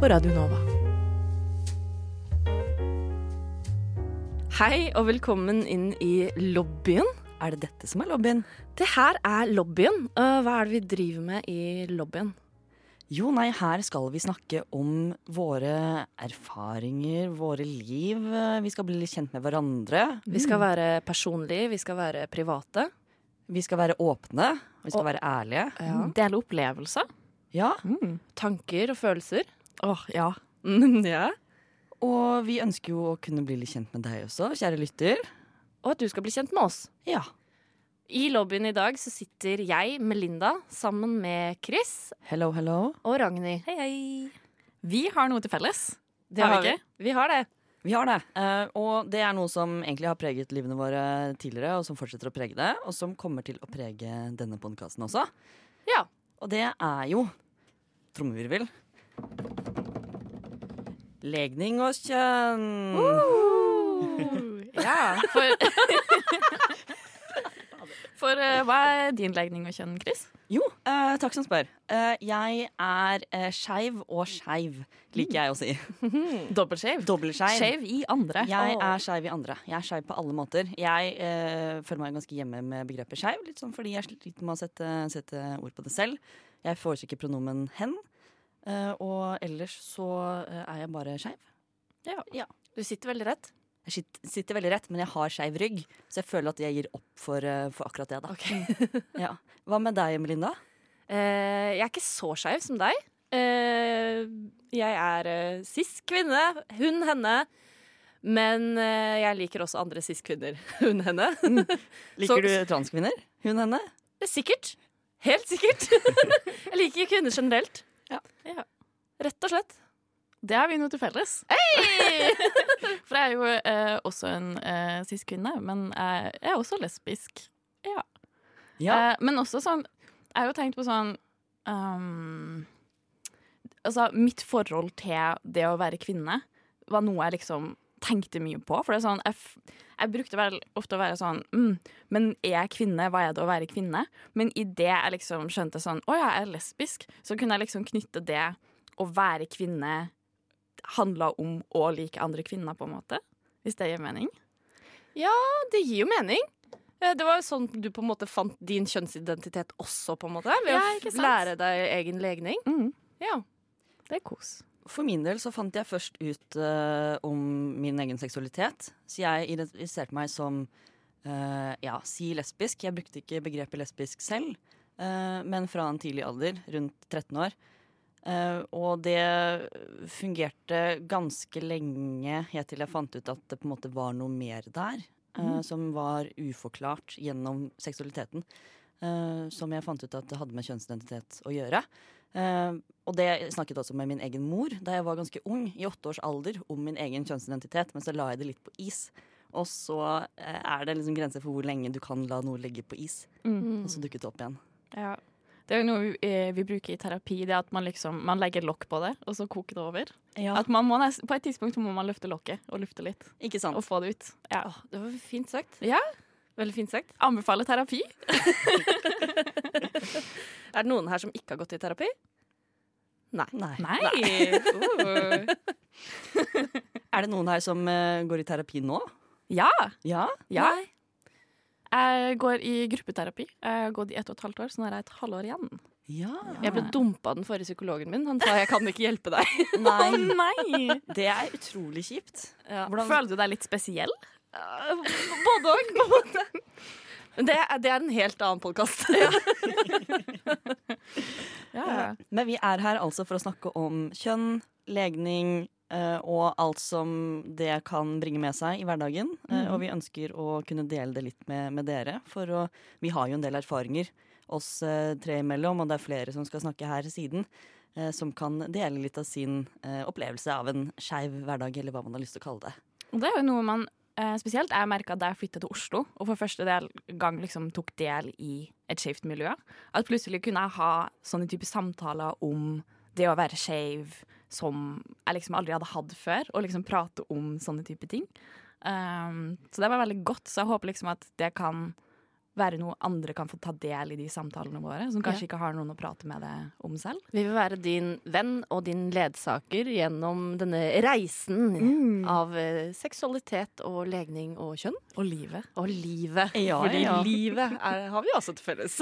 på Radio Nova. Hei og velkommen inn i lobbyen. Er det dette som er lobbyen? Det her er lobbyen. Uh, hva er det vi driver med i lobbyen? Jo, nei, her skal vi snakke om våre erfaringer, våre liv. Vi skal bli litt kjent med hverandre. Vi skal være personlige, vi skal være private. Vi skal være åpne. Vi skal Og- være ærlige. Ja. Dele opplevelser. Ja, Tanker og følelser. Åh, ja. Ja. Og vi ønsker jo å kunne bli litt kjent med deg også, kjære lytter. Og at du skal bli kjent med oss. Ja. I lobbyen i dag så sitter jeg, Melinda, sammen med Chris Hello, hello. og Ragnhild. Hei, hei. Vi har noe til felles. Det Har vi vi. ikke? Vi har det. Vi har det. Eh, og det er noe som egentlig har preget livene våre tidligere, og som fortsetter å prege det, og som kommer til å prege denne podkasten også. Ja. Og det er jo trommevirvel. Legning og kjønn. Ja, for For uh, hva er din legning og kjønn, Chris? Jo, uh, takk som spør. Uh, jeg er uh, skeiv og skeiv, liker jeg å si. Dobbeltskeiv. Dobbeltskeiv. Skeiv i andre. Jeg oh. er skeiv i andre. Jeg er skeiv på alle måter. Jeg eh, føler meg ganske hjemme med begrepet skeiv, litt sånn fordi jeg sliter med å sette, sette ord på det selv. Jeg foretrekker pronomen hen. Eh, og ellers så eh, er jeg bare skeiv. Du sitter veldig rett. Jeg sit- sitter veldig rett, men jeg har skeiv rygg, så jeg føler at jeg gir opp for, eh, for akkurat det. da. Ja. Hva med deg, Melinda? Eh, jeg er ikke så skeiv som deg. Eh, jeg er uh, cis-kvinne. Hun, henne. Men eh, jeg liker også andre cis-kvinner. Hun, henne. Liker Så- du transkvinner? Hun, henne? Er sikkert. Helt sikkert. jeg liker kvinner generelt. Ja. Ja. Rett og slett. Det har vi noe til felles. For jeg er jo eh, også en eh, cis-kvinne, men jeg er også lesbisk. Ja. Eh, men også sånn Jeg har jo tenkt på sånn um, Altså, mitt forhold til det å være kvinne var noe jeg liksom tenkte mye på. For det er sånn Jeg, jeg brukte vel ofte å være sånn mm, Men er jeg kvinne? Hva er det å være kvinne? Men idet jeg liksom skjønte sånn Å ja, jeg er lesbisk, så kunne jeg liksom knytte det å være kvinne handla om å like andre kvinner, på en måte. Hvis det gir mening. Ja, det gir jo mening. Eh, Det var jo sånn du på en måte fant din kjønnsidentitet også, på en måte. Ved Ja, å lære deg egen legning. Mm, Ja. det er kos. For min del så fant jeg først ut uh, om min egen seksualitet. Så jeg identifiserte meg som uh, ja, si lesbisk. Jeg brukte ikke begrepet lesbisk selv, uh, men fra en tidlig alder, rundt 13 år. Og det fungerte ganske lenge helt til jeg fant ut at det på en måte var noe mer der. Mm. Som var uforklart gjennom seksualiteten. som jeg fant ut at det hadde med kjønnsidentitet å gjøre. Eh, og det snakket også med min egen mor da jeg var ganske ung, i åtte års alder, om min egen kjønnsidentitet, men så la jeg det litt på is. Og så eh, er det liksom grenser for hvor lenge du kan la noe ligge på is. Mm. Og så dukket det opp igjen. Ja. Det er jo noe vi, eh, vi bruker i terapi, det at man liksom man legger lokk på det, og så koker det over. At man må på et tidspunkt må man løfte lokket og lufte litt. Ikke sant? Og få det ut. Ja. Åh, det var fint sagt. Ja. Veldig fint sagt. Anbefaler terapi. Er det noen her som ikke har gått i terapi? Nei. Nei. Nei! Uh. Er det noen her som uh, går i terapi nå? Ja. Ja? ja. Jeg går i gruppeterapi. Jeg har gått i ett og et halvt år, så nå har jeg et halvår igjen. Ja. Jeg ble dumpa av den forrige psykologen min. Han sa jeg kan ikke hjelpe deg. Nei. Nei! Det er utrolig kjipt. Ja. Hvordan- Føler du deg litt spesiell? Både òg, på en måte. Men det, er- det er en helt annen podkast. Ja. Men vi er her altså for å snakke om kjønn, legning eh, og alt som det kan bringe med seg i hverdagen. Mm. og vi ønsker å kunne dele det litt med, med dere. For å, vi har jo en del erfaringer oss eh, tre imellom, og det er flere som skal snakke her siden. eh, som kan dele litt av sin eh, opplevelse av en skeiv hverdag, eller hva man har lyst til å kalle det. Det er jo noe man eh, spesielt jeg merka da jeg flytta til Oslo og for første del, gang liksom tok del i et skjevt miljø. At plutselig kunne jeg ha sånne type samtaler om det å være skeiv som jeg liksom aldri hadde hatt før, og liksom prate om sånne type ting. Um, så det var veldig godt, så jeg håper liksom at det kan være noe andre kan få ta del i de samtalene våre, som kanskje ikke har noen å prate med det om selv. Vi vil være din venn og din ledsager gjennom denne reisen av eh, seksualitet og legning og kjønn. Og livet. Og livet. Ja, Fordi ja. livet er, har vi også til felles.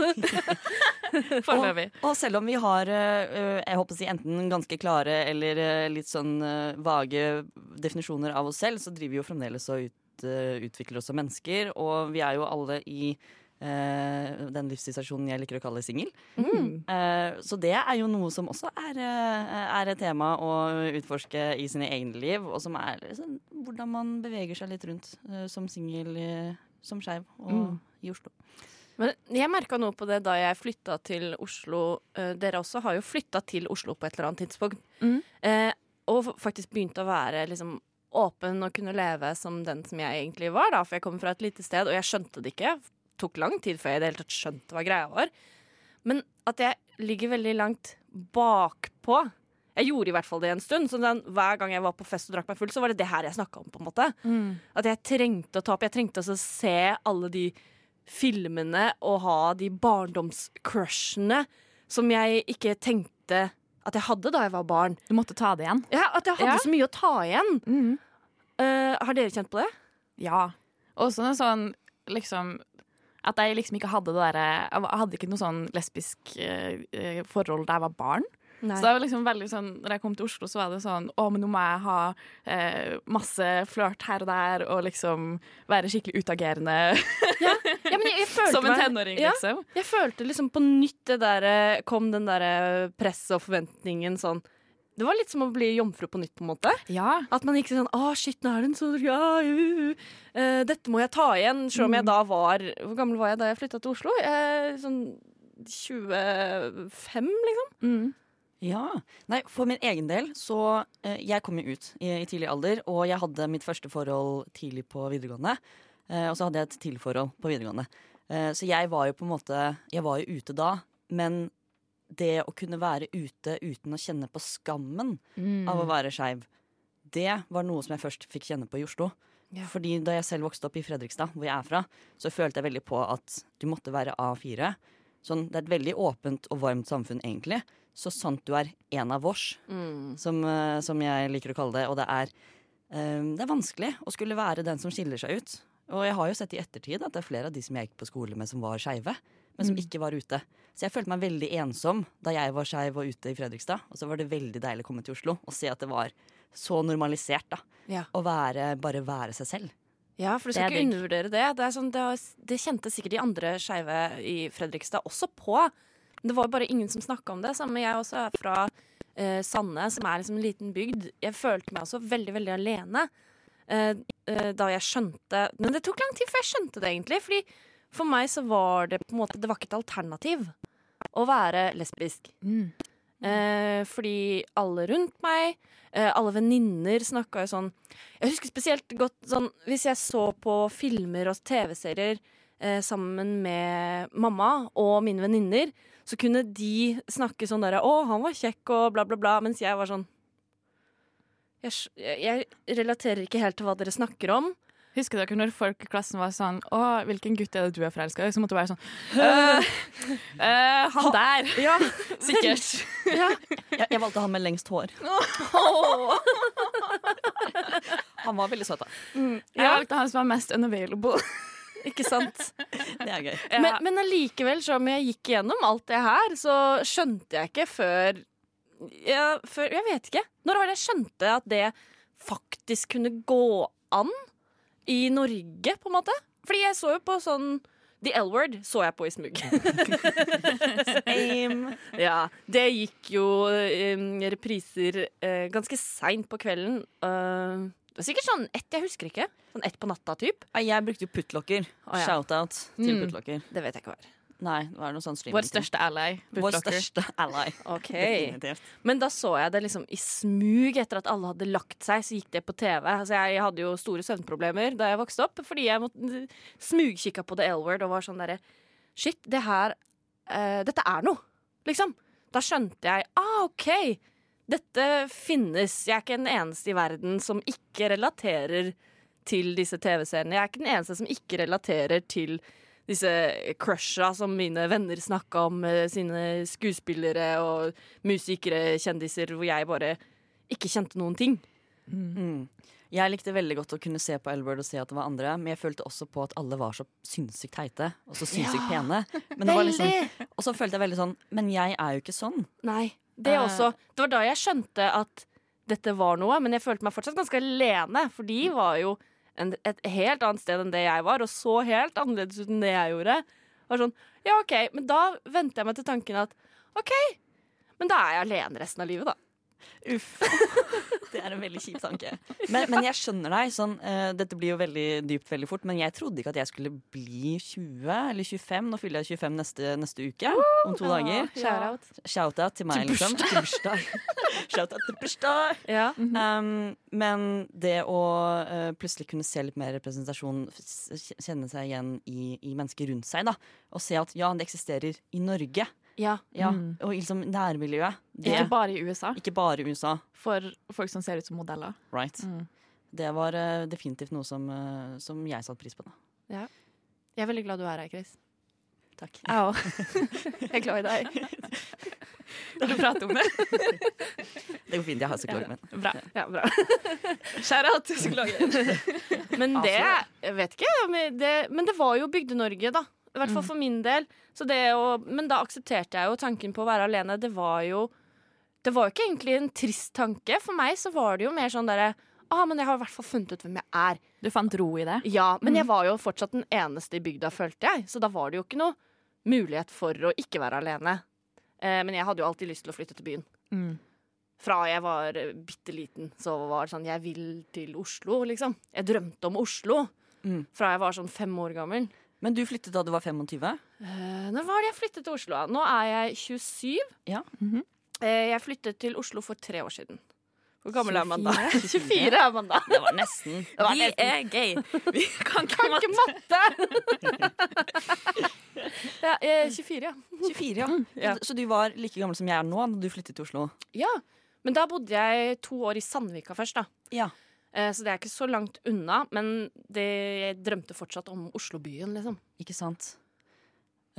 Foreløpig. Og selv om vi har eh, jeg håper å si, enten ganske klare eller eh, litt sånn eh, vage definisjoner av oss selv, så driver vi jo fremdeles og ut, eh, utvikler oss som mennesker. Og vi er jo alle i eh, den livssituasjonen jeg liker å kalle singel. Eh, så det er jo noe som også er, eh, er et tema å utforske i sine egne liv, og som er liksom, hvordan man beveger seg litt rundt eh, som singel, eh, som skeiv og i Oslo. Men jeg merka noe på det da jeg flytta til Oslo. Eh, dere også har jo flytta til Oslo på et eller annet tidspunkt. Mm. Eh, og faktisk begynt å være liksom åpen og kunne leve som den som jeg egentlig var. da, For jeg kommer fra et lite sted, og jeg skjønte det ikke. Tok lang tid før jeg i det hele tatt skjønte hva greia var. Men at jeg ligger veldig langt bakpå. Jeg gjorde i hvert fall det en stund. Så den, hver gang jeg var på fest og drakk meg full, så var det det her jeg snakka om. på en måte. At jeg trengte å ta opp. Jeg trengte også å se alle de filmene og ha de barndomscrushene som jeg ikke tenkte at jeg hadde da jeg var barn. Du måtte ta det igjen. Ja, At jeg hadde Ja. så mye å ta igjen. Eh, har dere kjent på det? Ja. Og en sånn liksom At jeg liksom ikke hadde det derre Jeg hadde ikke noe sånn lesbisk eh, eh, forhold da jeg var barn. Så det var liksom veldig sånn Når jeg kom til Oslo, så var det sånn Å, men nå må jeg ha eh, masse flørt her og der, og liksom være skikkelig utagerende Ja, men jeg, jeg følte som en tenåring, Ja, liksom. jeg følte liksom på nytt det der Kom den derre presset og forventningen sånn Det var litt som å bli jomfru på nytt, på en måte. Ja. At man ikke sånn Å, shit, nå er det en sånn, ja, uh, uh, Dette må jeg ta igjen. Selv om jeg da var Hvor gammel var jeg da jeg flytta til Oslo? Sånn 25, liksom. Mm. Ja. Nei, for min egen del så eh, Jeg kom jo ut i, i tidlig alder, og jeg hadde mitt første forhold tidlig på videregående. Eh, og så hadde jeg et tilforhold på videregående. Eh, så jeg var jo på en måte Jeg var jo ute da, men det å kunne være ute uten å kjenne på skammen Mm. av å være skeiv, det var noe som jeg først fikk kjenne på i Oslo. Ja. Fordi da jeg selv vokste opp i Fredrikstad, hvor jeg er fra, så følte jeg veldig på at du måtte være A4. Sånn, det er et veldig åpent og varmt samfunn, egentlig. Så sant du er en av vårs, som, eh, som jeg liker å kalle det. Og det er, um, det er vanskelig å skulle være den som skiller seg ut. Og jeg har jo sett i ettertid at det er flere av de som jeg gikk på skole med, som var skeive. Men som ikke var ute. Så jeg følte meg veldig ensom da jeg var skeiv og ute i Fredrikstad. Og så var det veldig deilig å komme til Oslo og se at det var så normalisert da. Ja. Å være, bare være seg selv. Ja, for du skal ikke undervurdere det. Det, sånn, det, det kjente sikkert de andre skeive i Fredrikstad også på. Men det var bare ingen som snakka om det. Samme jeg også er fra eh, Sande, som er liksom en liten bygd. Jeg følte meg også veldig, veldig alene eh, eh, da jeg skjønte Men det tok lang tid før jeg skjønte det, egentlig. Fordi for meg så var det på en måte Det var ikke et alternativ å være lesbisk. Mm. Eh, fordi alle rundt meg, eh, alle venninner snakka jo sånn Jeg husker spesielt godt sånn hvis jeg så på filmer og TV-serier eh, sammen med mamma og mine venninner, så kunne de snakke sånn derre 'Å, han var kjekk', og bla, bla, bla, mens jeg var sånn jeg, jeg, relaterer ikke helt til hva dere snakker om. Husker dere når folk i klassen var sånn Å, hvilken gutt er det du er forelska i? Så måtte du være sånn «Øh, øh, Han der! Ja, Sikkert. ja. Jeg, jeg valgte han med lengst hår. Han var veldig søt, da. Jeg valgte han som var mest unavailable. Ikke sant? Det er gøy. Men, men allikevel, som jeg gikk igjennom alt det her, så skjønte jeg ikke før jeg, før, jeg vet ikke. Når var det jeg skjønte at det faktisk kunne gå an i Norge, på en måte? Fordi jeg så jo på sånn The L-word så jeg på i smug. Same. ja, det gikk jo um, repriser uh, ganske seint på kvelden. Uh, det var sikkert sånn ett, jeg husker ikke. Sånn ett på natta, typ. Nei, Jeg brukte jo puttlokker. Ja. Shout-out til Mm. puttlokker. Det vet jeg ikke hva er. Nei, det var noe sånn streaming. Vår største ally. Vår største ally. Ok. Definitivt. Men da så jeg det liksom i smug etter at alle hadde lagt seg, så gikk det på TV. Altså jeg hadde jo store søvnproblemer da jeg vokste opp, fordi jeg måtte smugkikka på The L-word og var sånn derre Shit, det her uh, Dette er noe, liksom. Da skjønte jeg ah, OK. Dette finnes. Jeg er ikke den eneste i verden som ikke relaterer til disse TV-seriene. Jeg er ikke den eneste som ikke relaterer til disse crusha som mine venner snakka om, sine skuespillere og musikere, kjendiser, hvor jeg bare ikke kjente noen ting. Mm. Jeg likte veldig godt å kunne se på Elbird og se at det var andre, men jeg følte også på at alle var så sinnssykt teite og så sinnssykt pene. Men det var liksom, og så følte jeg veldig sånn Men jeg er jo ikke sånn. Nei, det Eh. også. Det var da jeg skjønte at dette var noe, men jeg følte meg fortsatt ganske alene, for de var jo et helt annet sted enn det jeg var, og så helt annerledes ut enn det jeg gjorde. Var sånn, ja, OK, men da venter jeg meg til tanken at OK, men da er jeg alene resten av livet, da. Uff. Det er en veldig kjip tanke. Men, men jeg skjønner deg. Sånn, uh, dette blir jo veldig dypt veldig fort, men jeg trodde ikke at jeg skulle bli 20 eller 25. Nå fyller jeg 25 neste, neste uke. Om to dager. Shout-out. Shout-out til meg, liksom. Til bursdag. Shout-out til bursdag. Ja. Um, men det å uh, plutselig kunne se litt mer representasjon, kjenne seg igjen i, i mennesker rundt seg, da, og se at ja, det eksisterer i Norge, ja. ja, Mm. og liksom nærmiljøet. Det, Ikke bare i USA, ikke bare i USA. for folk som ser ut som modeller. Right. Mm. Det var uh, definitivt noe som, uh, som jeg satte pris på. da. Jeg er veldig glad du er her, Chris. Takk. Jeg òg. Jeg er glad i deg. Vil du prate om det? Det går fint, jeg har psykologen min. Bra. Ja, bra. Shout-out psykologen. Men det Jeg vet ikke, men det, men det var jo Bygde-Norge, da. I hvert fall for min del. Så det å, men da aksepterte jeg jo tanken på å være alene. Det var jo Det var jo ikke egentlig en trist tanke. For meg så var det jo mer sånn derre Ah, men jeg har i hvert fall funnet ut hvem jeg er. Du fant ro i det? Ja, Men jeg var jo fortsatt den eneste i bygda, følte jeg. Så da var det jo ikke noe mulighet for å ikke være alene. Eh, men jeg hadde jo alltid lyst til å flytte til byen. Mm. Fra jeg var eh, bitte liten, så var det sånn Jeg vil til Oslo, liksom. Jeg drømte om Oslo. Mm. Fra jeg var sånn fem år gammel. Men du flyttet da du var 25? Uh, når var det jeg flyttet til Oslo? Nå er jeg 27. Ja. Mhm. Eh, jeg flyttet til Oslo for tre år siden. Hvor gammel er man da? 24. 24 er man da. Det var nesten. var Vi nesten- er gay. Vi kan ikke Kan matte! ja, eh, 24, ja. 24, ja. Ja. Så, så du var like gammel som jeg er nå da du flyttet til Oslo? ja. Men da bodde jeg to år i Sandvika først, da. Ja. Eh, så det er ikke så langt unna. Men det, jeg drømte fortsatt om Oslobyen, liksom. Ikke sant.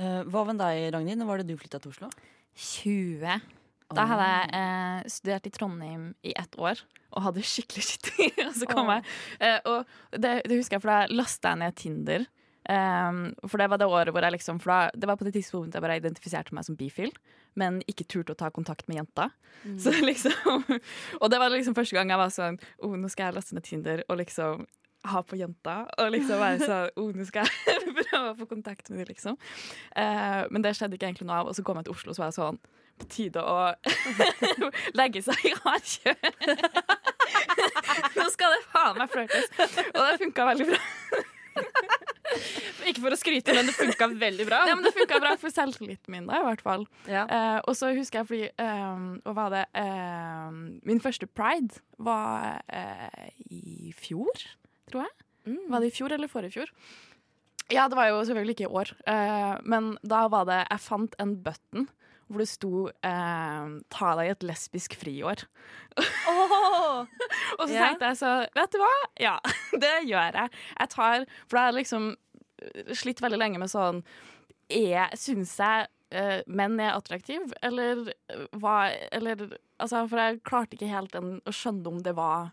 Eh, hva med deg, Ragnhild? Når var det du flytta til Oslo? 20. Da hadde jeg eh, studert i Trondheim i ett år og hadde skikkelig skittig. og så kom oh. jeg eh, Og det, det husker jeg, for da lasta jeg ned Tinder. Um, for det var det året hvor jeg liksom da, det var på det tidspunktet jeg bare identifiserte meg som bifil, men ikke turte å ta kontakt med jenter. Så liksom Og det var liksom første gang jeg var sånn oh, nå skal jeg laste ned Tinder og liksom ha på jenta. Og liksom være sånn oh, nå skal jeg prøve å få kontakt med dem, liksom. Uh, men det skjedde ikke egentlig noe av. Og så kom jeg til Oslo, så var jeg sånn på tide å legge seg i hardkjør. Nå skal det faen meg flørtes. Og det funka veldig bra. Ikke for å skryte, men det funka veldig bra. Ja, men det funka bra for selvtilliten min, da, i hvert fall. Ja. Uh, og så husker jeg fordi uh, Hva var det? Uh, min første pride var i fjor, tror jeg. Mm. Var det i fjor eller forrige fjor? Ja, det var jo selvfølgelig ikke i år. Men da var det Jeg fant en button hvor det sto eh, 'Ta deg et lesbisk friår'. Og så yeah. tenkte jeg så Vet du hva? Ja, det gjør jeg. Jeg tar For da har jeg liksom eh, slitt veldig lenge med sånn er, Syns jeg eh, menn er attraktive, eller eh, hva Eller altså, For jeg klarte ikke helt den, å skjønne om det var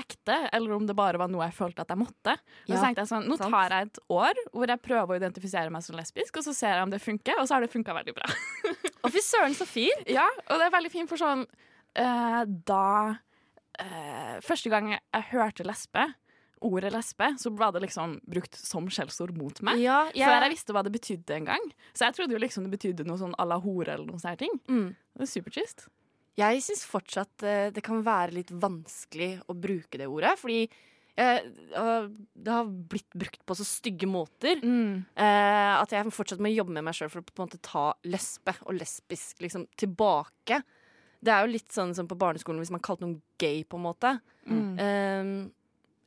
ekte, eller om det bare var noe jeg følte at jeg måtte. Og Ja, så tenkte jeg sånn, Nå tar jeg et år hvor jeg prøver å identifisere meg som lesbisk, og så ser jeg om det funker, og så har det funka veldig bra. Å, fy søren, så fint! Ja, og det er veldig fint for sånn uh, Da uh, Første gang jeg, jeg hørte lesbe, ordet lesbe, så var det liksom brukt som skjellsord mot meg. Ja, Før jeg visste hva det betydde engang. Så jeg trodde jo liksom det betydde noe sånn à la hore eller noen sånne ting. mm. Det er supertrist. Jeg syns fortsatt eh, det kan være litt vanskelig å bruke det ordet. Fordi øh, det har blitt brukt på så stygge måter Mm. eh, at jeg fortsatt må jobbe med meg sjøl for å på en måte ta lesbe og lesbisk liksom tilbake. Det er jo litt sånn som på barneskolen hvis man kalte noen gay, på en måte. Mm. Eh,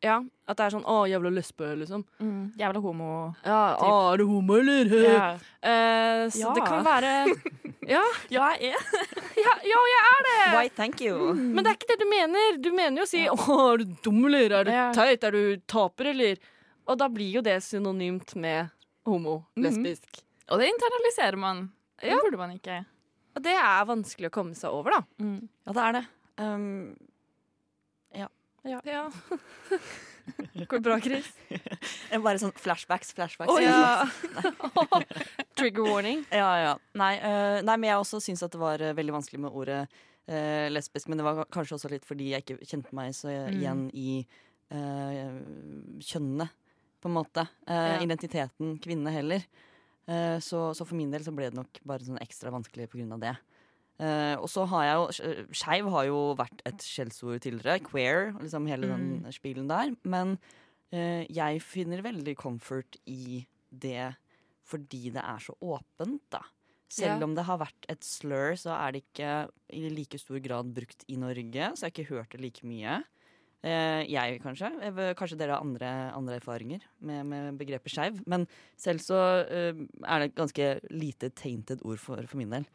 ja, at det er sånn 'å, jævla lesbe', liksom. Mm. Jævla homo. Ja, Typ. å, er du homo, eller? Ja. Uh, så Ja. det kan være Ja, ja, jeg er ja, ja, jeg er det! Why, thank you. Men det er ikke det du mener. Du mener jo å si 'Å, er du dum, eller? Er du Ja. teit? Er du taper, eller?' Og da blir jo det synonymt med homo, Mhm. lesbisk. Og det internaliserer man. Det Ja. burde man ikke. Og det er vanskelig å komme seg over, da. Mm. Ja, det er det. Um, Ja. Går det bra, Chris? jeg bare sånn flashbacks, flashbacks. Ja. Trigger warning. Ja, ja. Nei, uh, nei, men jeg også syns at det var uh, veldig vanskelig med ordet uh, lesbisk. Men det var kanskje også litt fordi jeg ikke kjente meg så Mm. igjen i eh, kjønnene, på en måte. Eh, Ja. Identiteten kvinne heller. Eh, så, så for min del så ble det nok bare sånn ekstra vanskelig på grunn av det. Eh, og så har jeg jo Skeiv har jo vært et skjellsord tidligere. Queer, liksom hele den Mm. spilen der. Men uh, jeg finner veldig comfort i det fordi det er så åpent, da. Selv Ja. om det har vært et slur, så er det ikke i like stor grad brukt i Norge. Så jeg har ikke hørt det like mye. Uh, jeg, kanskje. Kanskje dere har andre, andre erfaringer med, med begrepet skeiv. Men selv så eh, er det et ganske lite tainted ord for, for min del.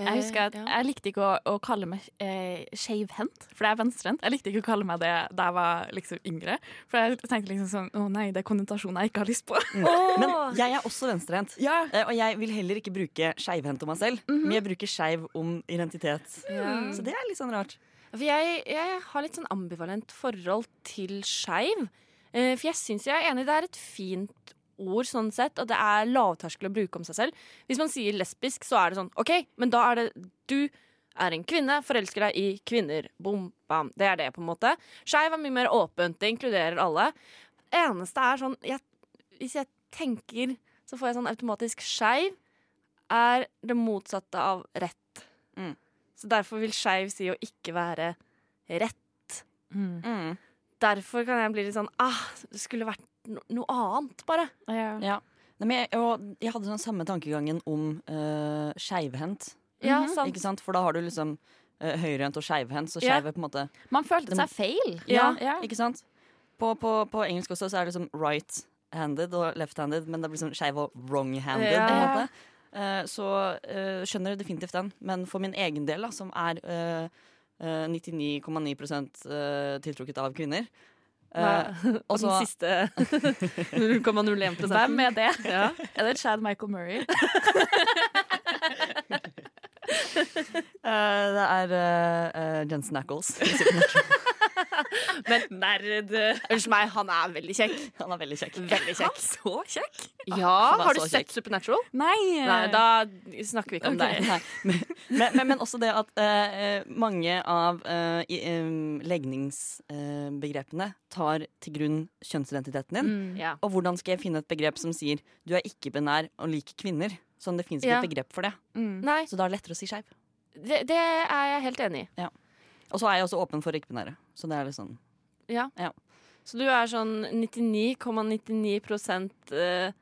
Jeg husker at Eh, jeg likte ikke å, å kalle meg eh, skeivhendt, for jeg er venstrehendt. Jeg likte ikke å kalle meg det da jeg var liksom yngre. For jeg tenkte liksom sånn Å nei, det er konnotasjoner jeg ikke har lyst på. Men jeg er også venstrehendt. Ja. Eh, og jeg vil heller ikke bruke skeivhendt om meg selv, men jeg bruker skeiv om identitet. Mm. Så det er litt sånn rart. For jeg, jeg har litt sånn ambivalent forhold til skeiv. Eh, for jeg syns jeg er enig, det er et fint ord sånn sett, og det er lavterskel å bruke om seg selv. Hvis man sier lesbisk, så er det sånn OK, men da er det du er en kvinne, forelsker deg i kvinner. Bom, bam. Det er det, på en måte. Skeiv er mye mer åpent, det inkluderer alle. Eneste er sånn jeg, Hvis jeg tenker, så får jeg sånn automatisk skeiv er det motsatte av rett. Mm. Så derfor vil skeiv si å ikke være rett. Mm. Mm. Derfor kan jeg bli litt sånn ah, det skulle vært no noe annet, bare. Ja. Ja. Nei, men jeg, og jeg hadde den samme tankegangen om uh, skeivhendt. Ja, mm sant? For da har du liksom uh, høyrehendt og skeivhendt, så Ja. skeiv er på en måte Man følte Det seg feil. Ja, ja. ikke sant? På, på, på engelsk også så er det liksom right-handed og left-handed, men det blir sånn skeiv og wrong-handed. Ja. på en måte. Eh, så uh, skjønner definitivt den. Men for min egen del, da, som er eh, 99,9 eh, tiltrukket av kvinner Uh, og og den siste 0,01 Hvem er det? Ja. Er det Chad Michael Murray? eh, Det er eh, Jensen Ackles. Men nerd Unnskyld meg, han er veldig kjekk. Han er veldig kjekk. Veldig kjekk. Så kjekk. Ja, Har du sett kjekk. Supernatural? Nei. Nei, da snakker vi ikke om okay. deg. Men, men, men, også det at uh, mange av uh, legningsbegrepene tar til grunn kjønnsidentiteten din. Mm. Ja. Og hvordan skal jeg finne et begrep som sier du er ikke-binær og liker kvinner? Sånn, Det fins ikke Ja. et begrep for det. Mm. Nei, Så da er det lettere å si skeiv. det, det er jeg helt enig i. Og så er jeg også åpen for ikke-binære. Så det er litt sånn Ja. Ja. Så du er sånn 99,99 eh,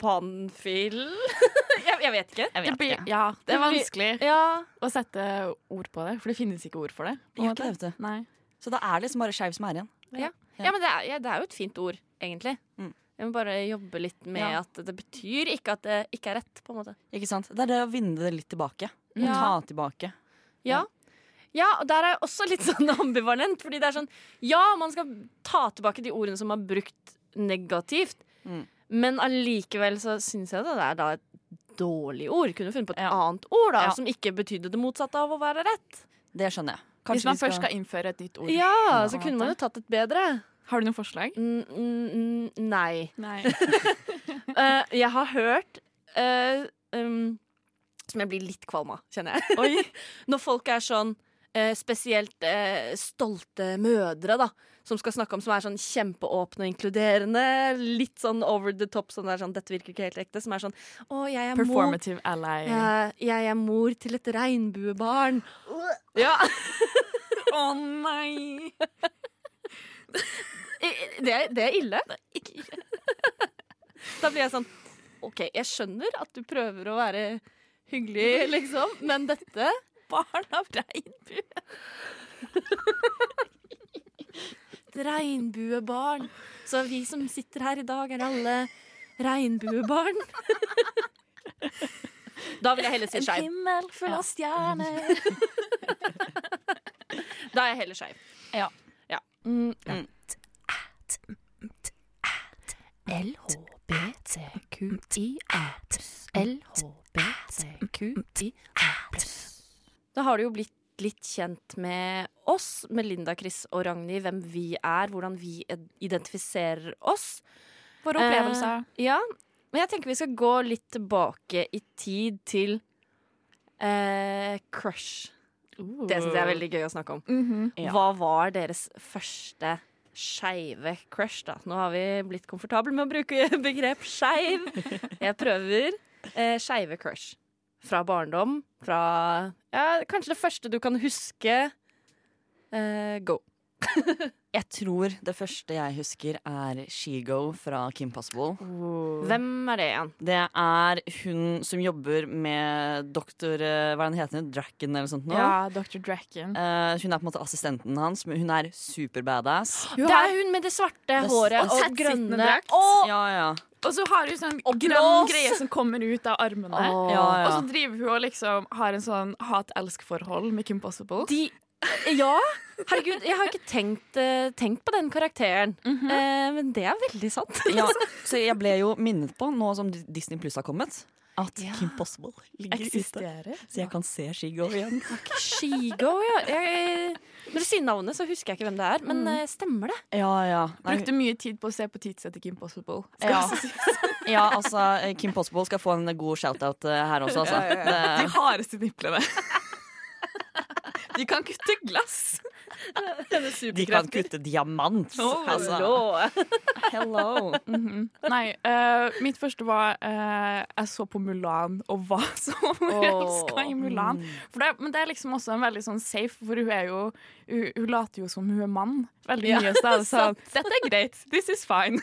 panfil? jeg, jeg vet ikke. Jeg Det vet blir, ikke. ja, det er vanskelig Ja, å sette ord på det, for det finnes ikke ord for det. det. Nei. Så da er det liksom bare skeiv som er igjen. ja. Ja. men det er, ja, det er jo et fint ord, egentlig. Mm. Jeg må bare jobbe litt med Ja. at det betyr ikke at det ikke er rett, på en måte. Ikke sant? Det er det å vinne det litt tilbake. Og Ja. ta tilbake. Ja. Ja, og der er jeg også litt sånn ambivalent. Fordi det er sånn Ja, man skal ta tilbake de ordene som er brukt negativt. Mm. Men allikevel så syns jeg det er da et dårlig ord. Kunne funnet på et Ja. annet ord da Ja. som ikke betydde det motsatte av å være rett. Det skjønner jeg. Hvis man skal først skal innføre et nytt ord. Ja, så kunne man jo tatt et bedre. Har du noen forslag? Mm, mm, mm, nei. Nei. uh, jeg har hørt uh, um, Som jeg blir litt kvalm av, kjenner jeg. Oi. Når folk er sånn uh, spesielt stolte mødre, da. Som skal snakke om som er sånn kjempeåpne og inkluderende. Litt sånn over the top. Sånn der, sånn, Dette virker ikke helt ekte. Som er sånn Å, jeg er mor Performative ally. jeg, jeg er mor til et regnbuebarn. Ja. Å nei! Det, er- det er ille. Da blir jeg sånn OK, jeg skjønner at du prøver å være hyggelig, liksom, men dette Barn av regnbue. Et regnbuebarn. Så vi som sitter her i dag, er alle regnbuebarn. Da vil jeg heller si skeiv. himmel full av stjerner. Da er jeg heller skeiv. Ja. Ja. Da har du jo blitt litt kjent med oss, med Linda, Chris og Ragnhild, hvem vi er, hvordan vi identifiserer oss. Våre opplevelser. Eh, ja, men jeg tenker vi skal gå litt tilbake i tid til eh, crush. Det syns jeg er veldig gøy å snakke om. Mhm. Ja. Hva var deres første skeive crush, da? Nå har vi blitt komfortable med å bruke begrep skeiv. Jeg prøver eh, skeive crush. Fra barndom, fra ja, kanskje det første du kan huske. Eh, go. Jeg tror det første jeg husker, er Shego fra Kim Possible. Hvem er det igjen? Det er hun som jobber med doktor eh, Hva er det heter? Draken eller noe sånt? Nå. Ja, Dr. Draken. Uh, hun er på en måte assistenten hans, men hun er superbadass. Det er hun med det svarte håret og og grønne drakt. Og, Ja, ja. Og så har hun sånn Og grønn blås. greie som kommer ut av armene. Oh. ja, Og så driver hun og liksom har en sånn hat-elsk-forhold med Kim Possible. De Ja! Herregud, jeg har ikke tenkt, eh, tenkt på den karakteren. eh, men det er veldig sant. ja. Så jeg ble jo minnet på, nå som Disney Pluss har kommet, at Ja. Kim Possible ligger ute. Så jeg kan se Shego igjen. Shego, ja. Jeg, når du sier navnet, så husker jeg ikke hvem det er. Men eh, stemmer det? Ja, ja. Nei, Brukte mye tid på å se på tidset til Kim Possible. ja. ja, altså, eh, Kim Possible skal få en god shout-out her også, altså. De Det, hardeste niplene. De kan kutte glass. de kan kutte diamant. Oh, altså. Hello. Mhm. Nei, uh, mitt første var uh, Jeg så på Mulan og hva så forelska i Mulan. For det, men det er liksom også en veldig sånn safe, for hun er jo Hun, hun later jo som hun er mann veldig Ja, mye. Så er det sånn Dette er greit. This is fine.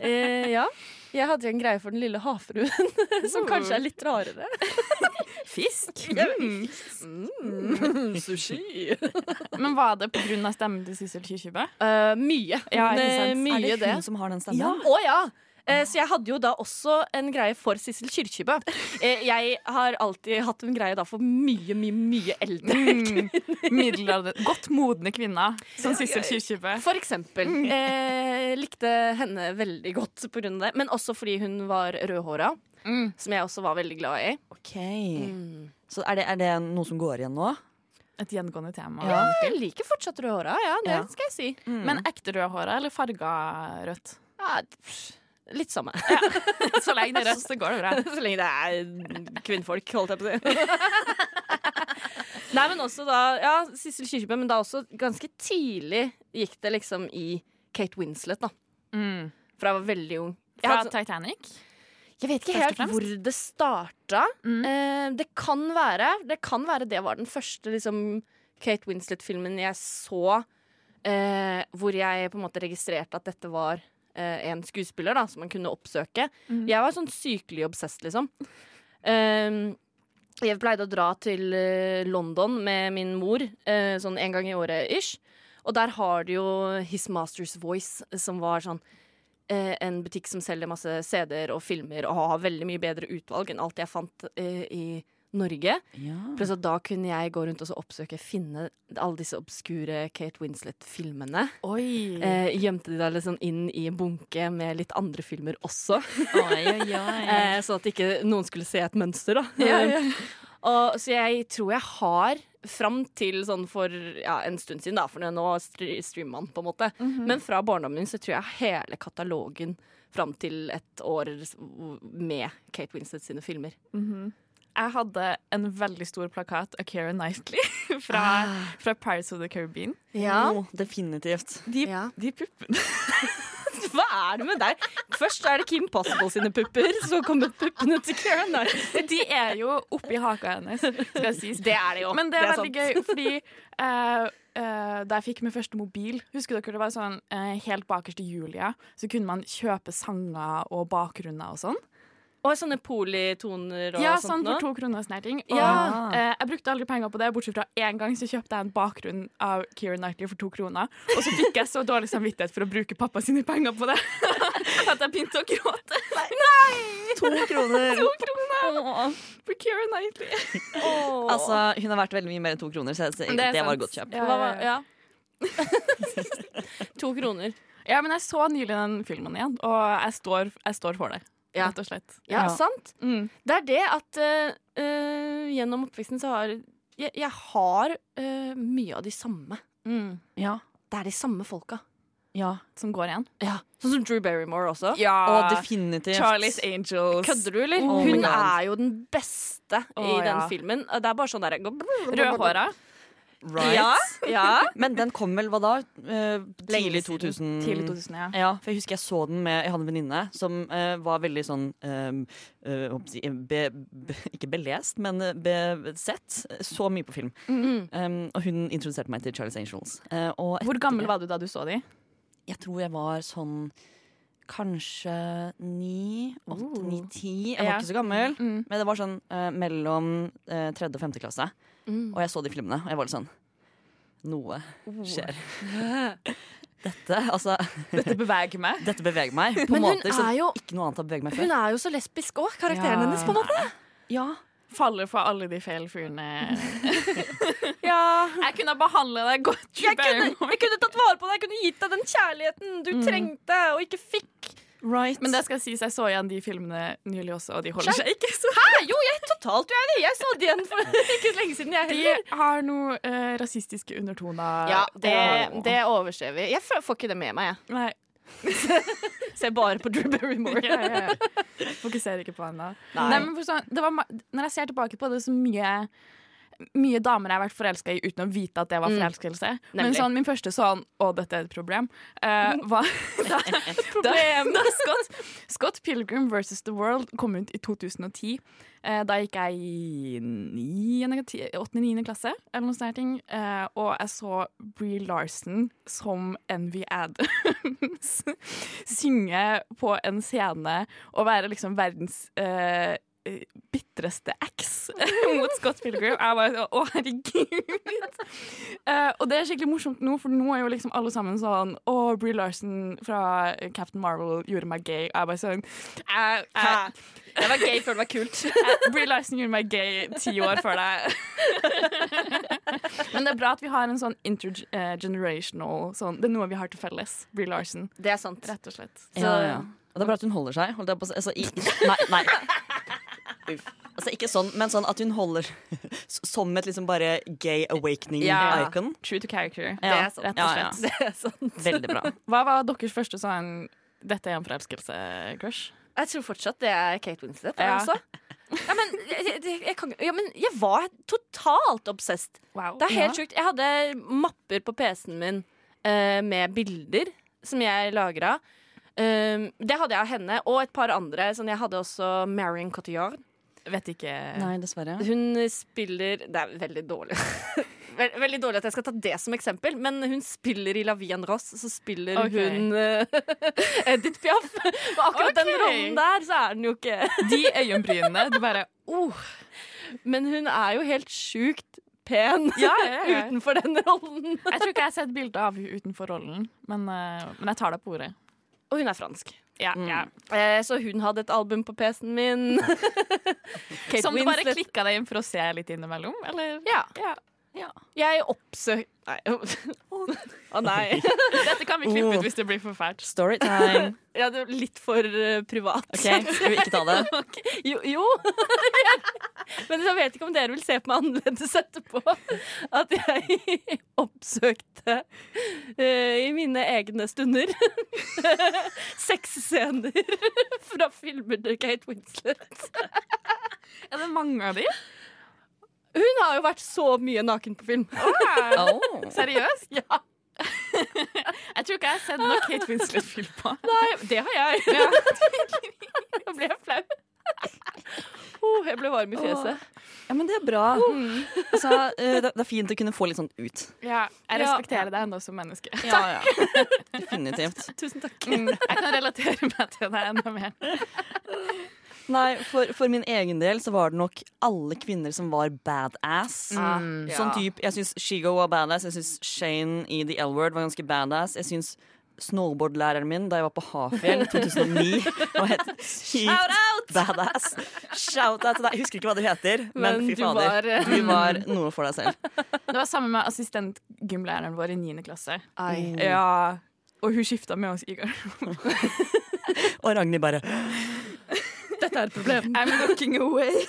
uh, ja. Jeg hadde jo en greie for den lille havfruen, som kanskje er litt rarere. Fisk. Mm, sushi. Men var det pga. stemmen til Sissel Kyrkjebø? Uh, mye. Ja, mye Er det det. hun som har den stemmen? Å ja! Eh, Så jeg hadde jo da også en greie for Sissel Kyrkjebø. Eh, Jeg har alltid hatt en greie da for mye, mye, mye eldre. Mm. Middelalder. Godt modne kvinner som Sissel Kyrkjebø. For eksempel. Eh, likte henne veldig godt på grunn av det. Men også fordi hun var rødhåra, Mm. som jeg også var veldig glad i. Ok. Så er det, er det noe som går igjen nå? Et gjengående tema. Ja, jeg liker fortsatt rødhåra, ja, det Ja. skal jeg si. Men ekte rødhåra eller farga rødt? Ja, pff, litt samme. Så lenge det er røst, så går det bra. Så lenge det er kvinnfolk, holdt jeg på å si. Nei, men også da Ja, Sissel Kyrkjebø, men da også ganske tidlig gikk det liksom i Kate Winslet, da. Mm. For jeg var veldig ung. Fra hadde, Titanic? jeg vet ikke helt hvor det starta. Mm. Eh, det kan være Det kan være det var den første liksom, Kate Winslet-filmen jeg så eh, hvor jeg på en måte registrerte at dette var en skuespiller da, som man kunne oppsøke. Mm. Jeg var sånn sykelig obsessed, liksom. Um, jeg pleide å dra til eh, London med min mor uh, sånn en gang i året ish. Og der har de jo His Master's Voice, som var sånn uh, en butikk som selger masse CD-er og filmer og har veldig mye bedre utvalg enn alt jeg fant uh, i Norge. Ja. Pluss at da kunne jeg gå rundt og så oppsøke finne alle disse obskure Kate Winslet-filmene. Eh, gjemte de da liksom inn i en bunke med litt andre filmer også. Oi, oi, oi. Eh, så at ikke noen skulle se et mønster, da. Ja, ja. Og, så jeg tror jeg har fram til sånn for ja, en stund siden, da, for nå streamer man, på en måte. Men fra barndommen min så tror jeg hele katalogen fram til et år med Kate Winslet sine filmer. Mhm. Jeg hadde en veldig stor plakat av Keira Knightley fra, fra Pirates of the Caribbean. Ja. Oh, definitivt. De, Ja. de puppene Hva er det med deg? Først er det Kim Possible sine pupper, så kommer puppene til Keira Knightley. De er jo oppi haka hennes, skal sies. Det er det jo. Men det er, sant. veldig gøy, fordi uh, uh, da jeg fikk min første mobil. Husker dere det var sånn uh, helt bakerst i Julia, så kunne man kjøpe sanger og bakgrunner og sånn. Og sånne politoner og Ja, sånt sånn nå. for to kroner og sånne ting. Og Ja. eh, jeg brukte aldri penger på det, bortsett fra én gang så kjøpte jeg en bakgrunn av Keira Knightley for to kroner. Og så fikk jeg så dårlig samvittighet for å bruke pappa sine penger på det at jeg begynte å gråte. To kroner! To kroner for Keira Knightley. Altså, hun har vært veldig mye mer enn to kroner, så det, Det det var et godt kjøp. Ja, ja, ja. ja. to kroner. ja, men jeg så nylig den filmen igjen, og jeg står, jeg står for det. Ja. Rett og slett. Ja, Ja. sant. Mm. Det er det at eh, eh, gjennom oppveksten så har jeg, jeg har uh, mye av de samme. Mm. Ja. Det er de samme folka. ja. Som går igjen. Sånn som Drew Barrymore også. Ja. Og definitivt Charlie's Angels. Kødder du, eller? Oh Hun er jo den beste i den ja. filmen. Det er bare sånn derre Rødhåra. Right. Ja, ja. Men den kom vel hva da? Uh, tidlig siden. 2000. Tidlig 2000, ja. Ja, for jeg husker jeg så den med Jeg hadde en venninne som uh, var veldig sånn si, be, be, Ikke belest, men be, besett. Så mye på film. Mm. Um, og hun introduserte meg til Charlie's Angels. Hvor gammel var du da du så de? Jeg tror jeg var sånn Kanskje ni, åtte, ni, ti. Jeg var Ja. ikke så gammel. Mm. Men det var sånn uh, mellom uh, tredje og femte klasse. Mm. Og jeg så de filmene, og jeg var litt sånn Noe skjer. Dette, altså Dette beveger meg. Dette beveger meg på Men hun måter som er jo- ikke noe annet har beveget meg Hun er jo så lesbisk òg, karakteren Ja. hennes, på en måte. Ja. Faller for alle de feil fyrene. Ja. Jeg kunne behandle deg godt. Jeg kunne, jeg kunne tatt vare på deg, jeg kunne gitt deg den kjærligheten du trengte og ikke fikk. Right. Men det skal sies, jeg så igjen de filmene nylig også, og de holder seg ikke så Hæ? Jo, jeg totalt uenig. Jeg så det igjen for ikke så lenge siden. Jeg De har noen eh, rasistiske undertoner. Ja, det, det overser vi. Jeg får ikke det med meg, jeg. Nei. Ser bare på Drew Barrymore. Ja, ja, ja. Fokuserer ikke på henne. Nei. Nei, sånn, det var, når jeg ser tilbake på det, så mye mye damer jeg har vært forelska i uten å vite at det var Mm. forelskelse. Men sånn, min første sånn 'Å, dette er et problem', uh, var da, Problem. da, da Scott, Scott Pilgrim versus The World kom ut i 2010. Uh, da gikk jeg i 8.-9. klasse, eller noe sånt. Uh, Eh, og jeg så Bree Larson som Envy Adams synge på en scene og være liksom verdens eh, bitreste eks mot Scott Pilgrim. Jeg bare Å, herregud! uh, og det er skikkelig morsomt nå, for nå er jo liksom alle sammen sånn Å, Bree Larson fra Captain Marvel gjorde meg gay. Jeg bare sånn jeg, jeg, Det var gay før det var kult. Bree Brie Larson gjorde meg gay ti år før deg. Men det er bra at vi har en sånn intergenerational sånn, Det er noe vi har til felles. Brie Larson, Det er sant. rett og slett. Ja, ja. Og det er bra at hun holder seg. Holdt jeg på, å si. altså, i, i, nei, nei. Uff. Altså, ikke sånn, men sånn at hun holder som et liksom bare gay awakening Ja. icon. True to character. Det er sant. Rett og slett. Det er sant. Veldig bra. Hva var deres første sånn Dette er en forelskelse-crush? Jeg tror fortsatt det er Kate Winslet. Ja. Altså. Ja, men, jeg, jeg, jeg, kan, ja, men jeg var totalt obsessed. Wow. Det er helt sjukt. Jeg hadde mapper på PC-en min uh, med bilder som jeg lagra. Um, det hadde jeg av henne og et par andre. Sånn, jeg hadde også Marion Cotillard. Vet ikke Nei, dessverre. Hun spiller Det er veldig dårlig. Veldig dårlig at jeg skal ta det som eksempel, men hun spiller i La Vie en Rosse. Så spiller okay. hun uh, Edith Piaf. Og akkurat den rollen der, så er den jo ikke De øyenbrynene. Du bare oh. Men hun er jo helt sjukt pen Ja, ja, ja. utenfor den rollen. Jeg tror ikke jeg har sett bilde av henne utenfor rollen, men, uh, men jeg tar deg på ordet. Og hun er fransk. Ja, Mm. ja. Eh, så hun hadde et album på PC-en min. Kate Som du bare klikka deg inn for å se litt innimellom? Eller? Ja. Ja. Jeg oppsøk... Nei. Å nei. Dette kan vi klippe Oh. ut hvis det blir for fælt. Storytime. Ja, det er litt for eh, privat. OK, skal vi ikke ta det? Okay. Jo. jo. Men jeg vet ikke om dere vil se på meg annerledes etterpå. At jeg oppsøkte uh, i mine egne stunder sexscener fra filmer til Kate Winslet. Er det mange av de? Hun har jo vært så mye naken på film. Oh. Seriøst? Ja, Jeg tror ikke jeg har sett noe Kate Winslet-film på. nei, det har jeg. Nå ble jeg flau. Oh, jeg ble varm i fjeset. Ja, men det er bra. Altså, eh, det, er fint å kunne få litt sånn ut. Ja, jeg respekterer deg ennå som menneske. Ja, ja. Definitivt. Tusen takk. Mm, jeg kan relatere meg til deg enda mer. Nei, for, for min egen del så var det nok alle kvinner som var badass. Mm. Sånn typ, Jeg syns Shigo var badass. Jeg syns Shane i The L-Word var ganske badass. Jeg syns snowboardlæreren min da jeg var på Hafjell i 2009 var helt out! badass. Shout-out til deg. Jeg husker ikke hva du heter, men, Men fy du fader. var, eh, Du var noe for deg selv. Det var sammen med assistentgymlæreren vår i 9. klasse. Ai. Ja, og hun skifta med oss i garderoben. Og Ragnhild bare Dette er et problem. I'm looking away.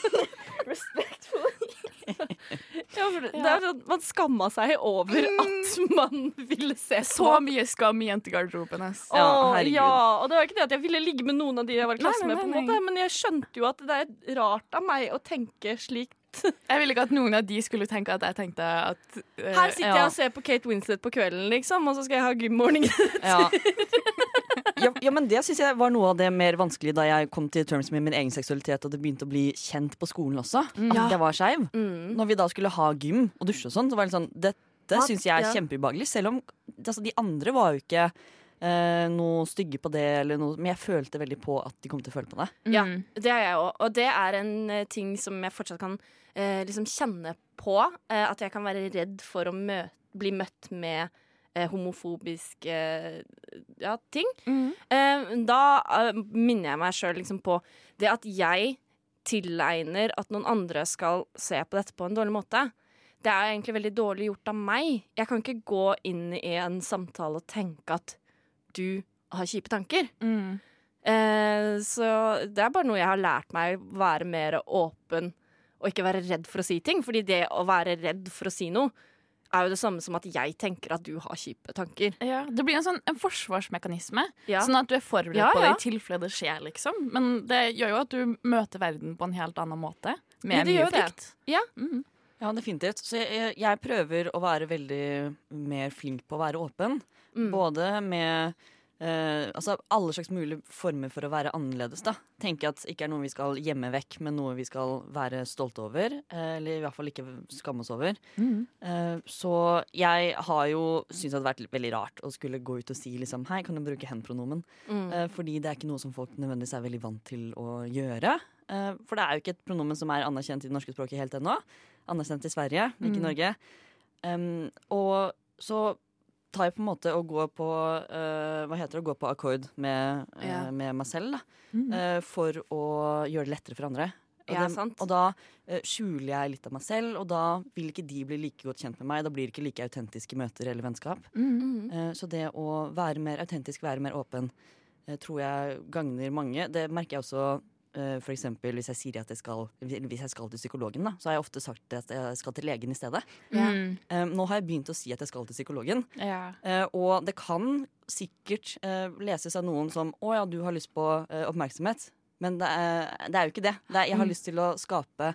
Ja, for det, det er sånn, man skamma seg over at man ville se Så mye skam i jentegarderoben. Ja, ja, og det var ikke det at jeg ville ligge med noen av de jeg var i klasse med, på en måte, men jeg skjønte jo at det er rart av meg å tenke slik. Jeg ville ikke at noen av de skulle tenke at jeg tenkte at uh, Her sitter ja. jeg og ser på Kate Winslet på kvelden, liksom, og så skal jeg ha gymmorning Ja. Ja, ja, men det syns jeg var noe av det mer vanskelig da jeg kom til terms med min egen seksualitet og det begynte å bli kjent på skolen også. At jeg var skeiv. Mm. Når vi da skulle ha gym og dusje og sånn, så var det sånn Dette syns jeg er ja. kjempeubehagelig. Selv om altså, de andre var jo ikke eh, noe stygge på det, eller noe, men jeg følte veldig på at de kom til å føle på det. Ja, Mm. det har jeg òg. Og det er en uh, ting som jeg fortsatt kan uh, liksom kjenne på. Uh, at jeg kan være redd for å mø bli møtt med homofobiske eh, ja, ting. Mm. Eh, da eh, minner jeg meg sjøl liksom på det at jeg tilegner at noen andre skal se på dette på en dårlig måte. Det er egentlig veldig dårlig gjort av meg. Jeg kan ikke gå inn i en samtale og tenke at du har kjipe tanker. Mm. Eh, så det er bare noe jeg har lært meg, å være mer åpen og ikke være redd for å si ting. Fordi det å være redd for å si noe er jo det samme som at jeg tenker at du har kjipe tanker. Ja, det blir en sånn en forsvarsmekanisme. Ja. Sånn at du er forberedt Ja, på det ja. i tilfelle det skjer, liksom. Men det gjør jo at du møter verden på en helt annen måte. Med Ja, mye frykt. Ja. Mm. Ja, definitivt. Så jeg, jeg prøver å være veldig mer flink på å være åpen. Mm. Både med eh, altså alle slags mulige former for å være annerledes. da. Tenke at ikke er noe vi skal gjemme vekk, men noe vi skal være stolte over. Uh, eller i hvert fall ikke skamme oss over. Mm. Uh, så jeg har jo syntes det hadde vært veldig rart å skulle gå ut og si liksom Hei, kan du bruke hen-pronomen? Mm. Fordi det er ikke noe som folk nødvendigvis er veldig vant til å gjøre. For det er jo ikke et pronomen som er anerkjent i det norske språket helt ennå. Anerkjent i Sverige, ikke i Mm. Norge. Um, og så tar jeg på en måte å gå på uh, Hva heter det? Å gå på akkord med, uh, Ja. med meg selv. da. Mm. uh, for å gjøre det lettere for andre. Og, Ja, det- og da skjuler jeg litt av meg selv, og da vil ikke de bli like godt kjent med meg. Da blir det ikke like autentiske møter eller vennskap. Mm. Mm. Eh, Så det å være mer autentisk, være mer åpen, tror jeg gagner mange. Det merker jeg også for eksempel hvis jeg sier at jeg skal, hvis jeg skal til psykologen, da, så har jeg ofte sagt at jeg skal til legen i stedet. Mm. Um, Nå har jeg begynt å si at jeg skal til psykologen, Ja. Uh, og det kan sikkert uh, leses av noen som 'Å ja, du har lyst på uh, oppmerksomhet', men det er, det er jo ikke det. det er, jeg har Mm. lyst til å skape eh,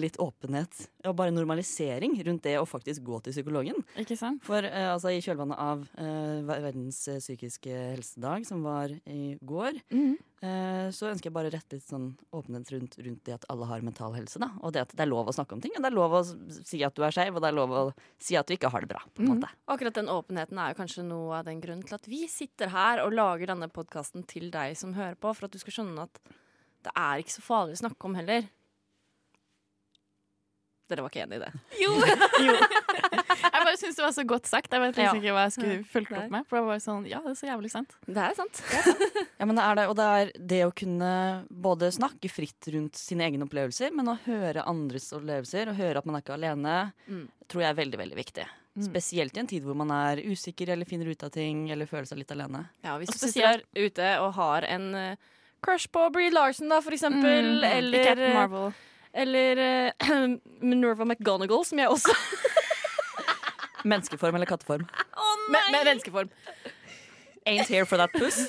litt åpenhet og bare normalisering rundt det å faktisk gå til psykologen. Ikke sant? For eh, altså, i kjølvannet av eh, verdens eh, psykiske helsedag, som var i går, Mm. eh, så ønsker jeg bare å rette litt sånn åpenhet rundt, rundt det at alle har mental helse. Da. Og det at det er lov å snakke om ting. Og det er lov å si at du er skeiv, og det er lov å si at du ikke har det bra. måte. Akkurat den åpenheten er jo kanskje noe av den grunnen til at vi sitter her og lager denne podkasten til deg som hører på, for at du skal skjønne at det er ikke så farlig å snakke om heller. Dere var ikke enig i det? Jo! jeg bare syns det var så godt sagt. Jeg vet Ja. ikke hva jeg skulle fulgt opp med. For det var sånn, ja, det er så jævlig sant. Det er sant. Ja, men det er det, og det er det å kunne både snakke fritt rundt sine egne opplevelser, men å høre andres opplevelser, og høre at man er ikke alene, Mm. tror jeg er veldig, veldig viktig. Mm. Spesielt i en tid hvor man er usikker eller finner ut av ting, eller føler seg litt alene. Ja, hvis du sitter ute og har en eh, crush på Brie Larson, da, for eksempel, Mm. eller, Captain Marvel. Eller uh, Minerva McGonagall, som jeg også Menneskeform eller katteform. med, med menneskeform. Ain't here for that puss.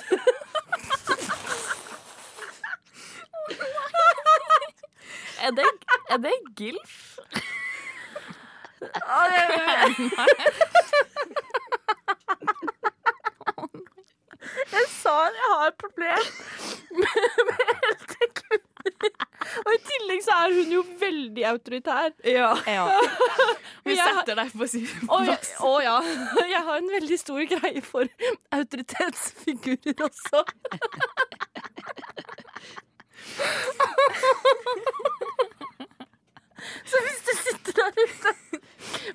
Er det, er det Gilf? Jeg sa jeg har et problem med, med eldre kvinner. Og i tillegg så er hun jo veldig autoritær. Ja. Vi Men setter deg på sin ja, plass. å ja. Jeg har en veldig stor greie for autoritetsfigurer også. Så hvis du sitter der ute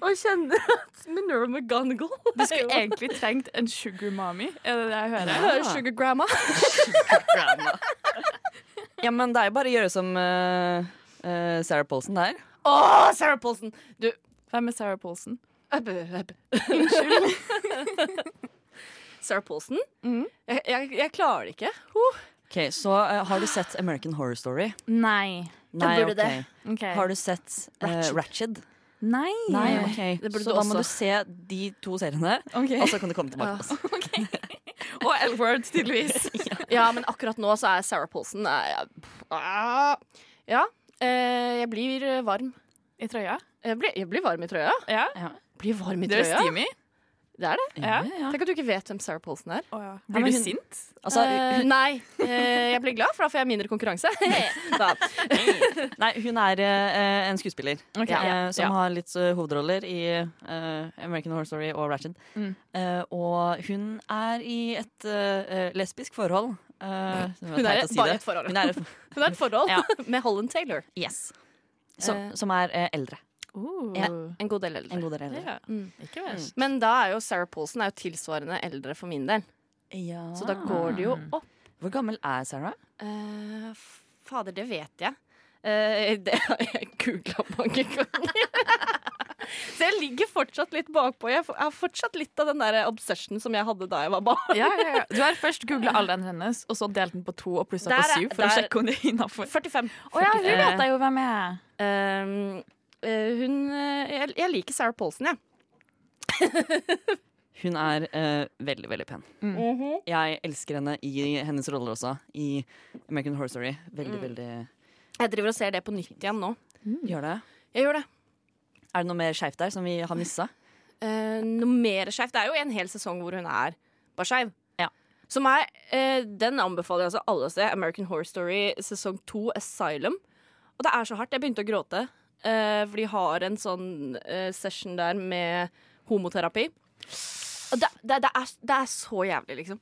og kjenner at Minerva McGonagall Du skulle egentlig trengt en sugar mommy, er det det jeg hører? hører Sugar Grandma Sugar grandma. Ja, men det er jo bare å gjøre som eh, eh, Sarah Polson der. Å, Sarah Polson! Du Hvem er Sarah Paulson? Unnskyld. Sarah Polson? Mm. Jeg, jeg, jeg klarer det ikke. Ok, Så uh, har du sett American Horror Story? Nei. Nei, burde okay. det. Ok. Har du sett uh, Ratched? Nei. Nei, okay. Det burde Så du da må du se de to seriene, okay. og så kan du komme tilbake. Altså. Og L-word, tydeligvis. Ja, men akkurat nå så er Sarah Paulson eh, ah, Ja. Eh, jeg blir varm. I trøya? Jeg blir, jeg blir varm i trøya. Ja. Blir varm i Du er steamy. Det er det. Ja. Tenk at du ikke vet hvem Sarah Polson er. Blir du hun- sint? Altså, uh, nei, Uh, jeg blir glad, for da får jeg mindre konkurranse. Nei, hun er uh, en skuespiller okay. eh, som ja. har litt eh, hovedroller i eh, American Horror Story og Ratched. Mm. Eh, og hun er i et eh, lesbisk forhold. Eh, Hun er si bare et forhold. Hun er et, Hun har et forhold Ja. med Holland Taylor. yes. som, uh, som er uh, eldre. Uh. Ja. En god del eldre. En god del eldre. Ja. Mm. Ikke verst. Men da er jo Sarah Paulson er jo tilsvarende eldre for min del. Så da går det jo opp. Hvor gammel er Sarah? Eh, fader, det vet jeg. Eh, det har jeg googla mange ganger. Så jeg ligger fortsatt litt bakpå. Jeg har fortsatt litt av den der obsession som jeg hadde da jeg var barn. Ja, ja, ja. Du har først googla alderen hennes, og så delt den på to og plussa på syv for å sjekke om det er innafor. 45. Å ja, hun vet jeg jo hvem jeg er. Um, uh, hun eh, jeg, jeg liker Sarah Paulsen, jeg. Hun er uh, veldig, veldig pen. Mhm. Jeg elsker henne i hennes roller også, i American Horror Story. Veldig, Mm. veldig Jeg driver og ser det på nytt igjen nå. Gjør det. Jeg gjør det. Er det noe mer skeivt der som vi har missa? Uh, noe mer skeivt. Det er jo en hel sesong hvor hun er bare skeiv. Ja. Som er uh, Den anbefaler jeg altså alle å se. American Horror Story sesong to, Asylum. Og det er så hardt. Jeg begynte å gråte. Uh, for de har en sånn eh, session der med homoterapi. Og det, det, det, er, det er så jævlig, liksom.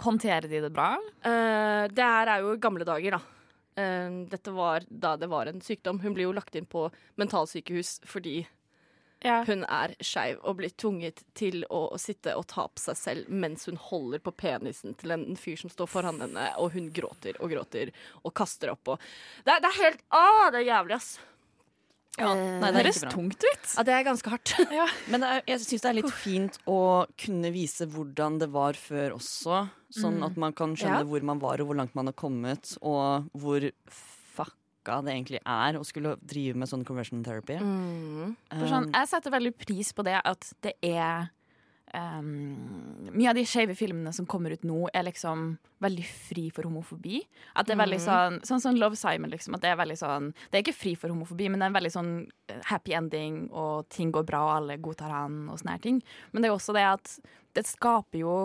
Håndterer de det bra? Eh, det her er jo gamle dager, da. Uh, dette var da det var en sykdom. Hun blir jo lagt inn på mentalsykehus fordi Ja. hun er skeiv og blir tvunget til å sitte og ta på seg selv mens hun holder på penisen til en fyr som står foran henne, og hun gråter og gråter og kaster opp og Det, er- det er helt Å, det er jævlig, ass. Ja, Eh, nei, Det høres tungt ut. Ja, det er ganske hardt. Men det er, jeg syns det er litt fint å kunne vise hvordan det var før også. Sånn at man kan skjønne Ja. hvor man var og hvor langt man har kommet, og hvor fucka det egentlig er å skulle drive med sånn conversion therapy. Mm. For sånn, jeg setter veldig pris på det at det er um, Mye av de skeive filmene som kommer ut nå, er liksom veldig fri for homofobi. At det er veldig sånn Sånn som Love Simon, liksom. At det er veldig sånn Det er ikke fri for homofobi, men det er en veldig sånn eh, happy ending, og ting går bra, og alle godtar han, og sånne her ting. Men det er også det at det skaper jo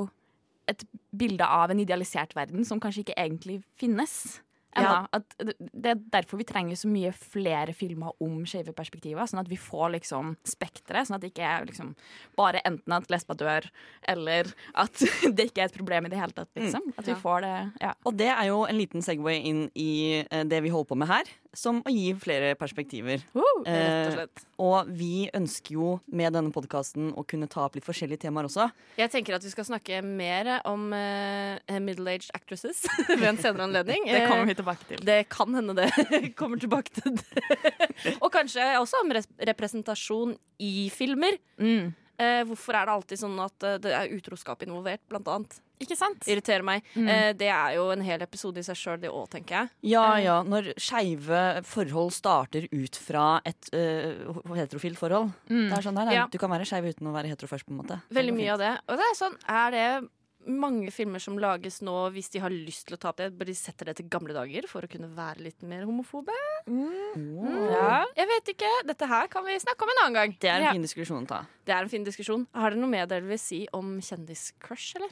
et bilde av en idealisert verden som kanskje ikke egentlig finnes. Ennå. Ja. At det er derfor vi trenger så mye flere filmer om skeive perspektiver. Sånn at vi får liksom spekteret. Sånn at det ikke er liksom bare enten at lesba dør, eller at det ikke er et problem i det hele tatt. Liksom. At vi Ja. får det ja. Og det er jo en liten Segway inn i eh, det vi holder på med her, som å gi flere perspektiver. Rett og Eh, slett. og vi ønsker jo med denne podkasten å kunne ta opp litt forskjellige temaer også. Jeg tenker at vi skal snakke mer om eh, middle-aged actresses ved en senere anledning. Det kommer Eh, vi tilbake til. Det kan hende det kommer tilbake til det. Og kanskje også om representasjon i filmer. Mm. Eh, hvorfor er det alltid sånn at eh, det er utroskap involvert, blant annet? Ikke sant? Irriterer meg. Mm. Eh, det er jo en hel episode i seg sjøl, det òg, tenker jeg. Ja, Eh. ja. Når skeive forhold starter ut fra et uh, heterofilt forhold. Mm. Det er sånn, der, Ja. Du kan være skeiv uten å være hetero først, på en måte. Veldig mye av det. Og det er sånn, er det mange filmer som lages nå hvis de har lyst til å ta opp det, bare de setter det til gamle dager for å kunne være litt mer homofobe? Ja. Jeg vet ikke. Dette her kan vi snakke om en annen gang. Det er en Ja. fin diskusjon å ta. Det er en fin diskusjon. Har dere noe mer dere vil si om kjendiscrush, eller?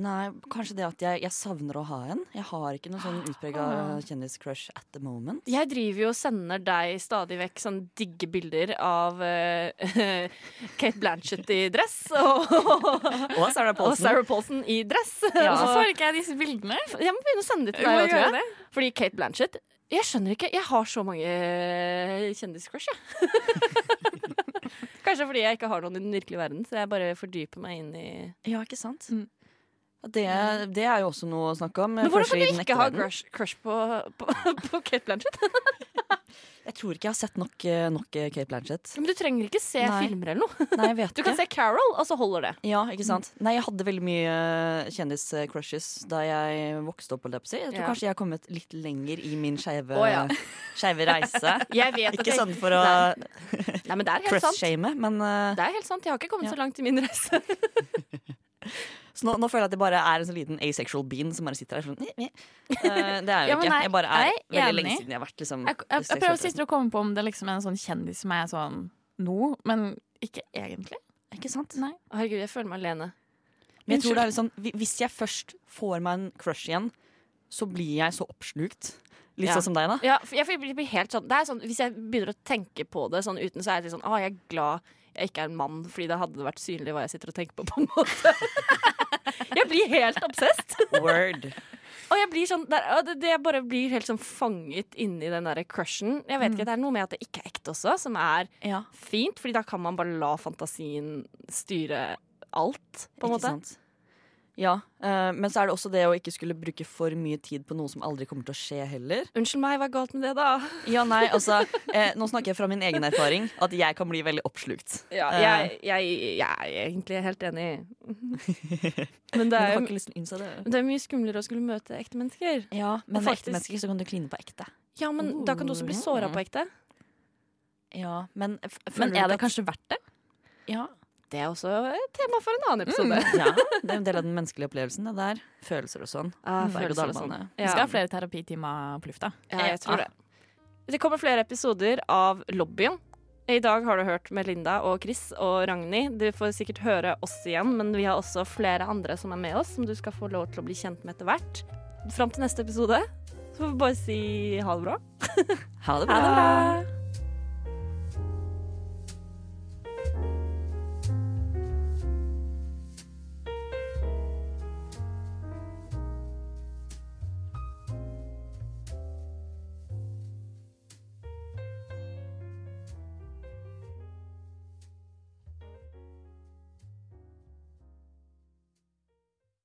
Nei, kanskje det at jeg, jeg savner å ha en. Jeg har ikke noen sånn utprega kjendiscrush at the moment. Jeg driver jo og sender deg stadig vekk sånn digge bilder av uh, Kate Blanchett i dress og, Og Sarah og Sarah Paulson i dress. Ja, Og- så får ikke jeg disse bildene. Jeg må begynne å sende det til deg Jeg, tror jeg. Fordi Kate Blanchett Jeg skjønner ikke. Jeg har så mange eh, kjendiscrush, jeg. Kanskje fordi jeg ikke har noen i den virkelige verden, så jeg bare fordyper meg inn i Ja, ikke sant? Mm. Det, det er jo også noe å snakke om. Men hvordan Crusher kan du ikke ha crush, crush på, på, på Kate Blanchett? Jeg tror ikke jeg har sett nok, eh, nok eh, Kate Blanchett. Men du trenger ikke se Nei. filmer eller noe. Nei, Du kan se Carol, og så holder det. Ja, ikke sant? Nei, jeg hadde veldig mye eh, kjendiscrushes da jeg vokste opp. Jeg, tror Ja. kanskje jeg har kommet litt lenger i min skeive oh, ja. reise. Ikke sant sånn for å Nei, men det er helt sant. crush-shame, men uh... Det er helt sant. Jeg har ikke kommet Ja. så langt i min reise. Så nå, nå føler jeg at det bare er en sånn liten asexual bean som bare sitter der sånn. Eh, Det er jo Ja, ikke. nei, Jeg bare er jeg veldig lenge siden jeg har vært liksom Jeg, jeg, jeg prøver sist å komme på om det liksom er en sånn kjendis som er sånn nå, men ikke egentlig. Ikke sant? Nei. Herregud, jeg føler meg alene. Men jeg tror det er litt sånn Hvis jeg først får meg en crush igjen, så blir jeg så oppslukt. Litt Ja. sånn som deg, da. Ja, jeg blir blir helt sånn, det er sånn Hvis jeg begynner å tenke på det sånn uten, så er jeg litt sånn Å, jeg er glad jeg ikke er en mann, fordi da hadde det vært synlig hva jeg sitter og tenker på, på en måte. jeg blir helt obsessed. Word. Og jeg blir sånn der, det, bare blir helt sånn fanget inni den derre crushen. Jeg vet ikke, Det er noe med at det ikke er ekte også, som er Ja, fint. Fordi da kan man bare la fantasien styre alt, på en ikke måte. sant? Ja, uh, men så er det også det å ikke skulle bruke for mye tid på noe som aldri kommer til å skje heller. Unnskyld meg, hva er galt med det, da? Ja, nei, altså eh, Nå snakker jeg fra min egen erfaring, at jeg kan bli veldig oppslukt. Ja, Eh. jeg, jeg, jeg er egentlig helt enig. Men det er men det. det er mye skumlere å skulle møte ekte mennesker. Ja, men med ekte mennesker så kan du kline på ekte. Ja, men da kan du også bli såra på ekte. Ja, men Men er det at- kanskje verdt det? Ja. Det er også et tema for en annen episode. ja, det er en del av den menneskelige opplevelsen, det der. Følelser og sånn. Ah, følelser og sånn. Vi skal ha flere terapitimer på lufta. Ja, jeg tror det. Det kommer flere episoder av Lobbyen. I dag har du hørt Melinda og Chris og Ragnhild. Du får sikkert høre oss igjen, men vi har også flere andre som er med oss, som du skal få lov til å bli kjent med etter hvert. Fram til neste episode så får vi bare si ha det bra. Ha det Ha det bra!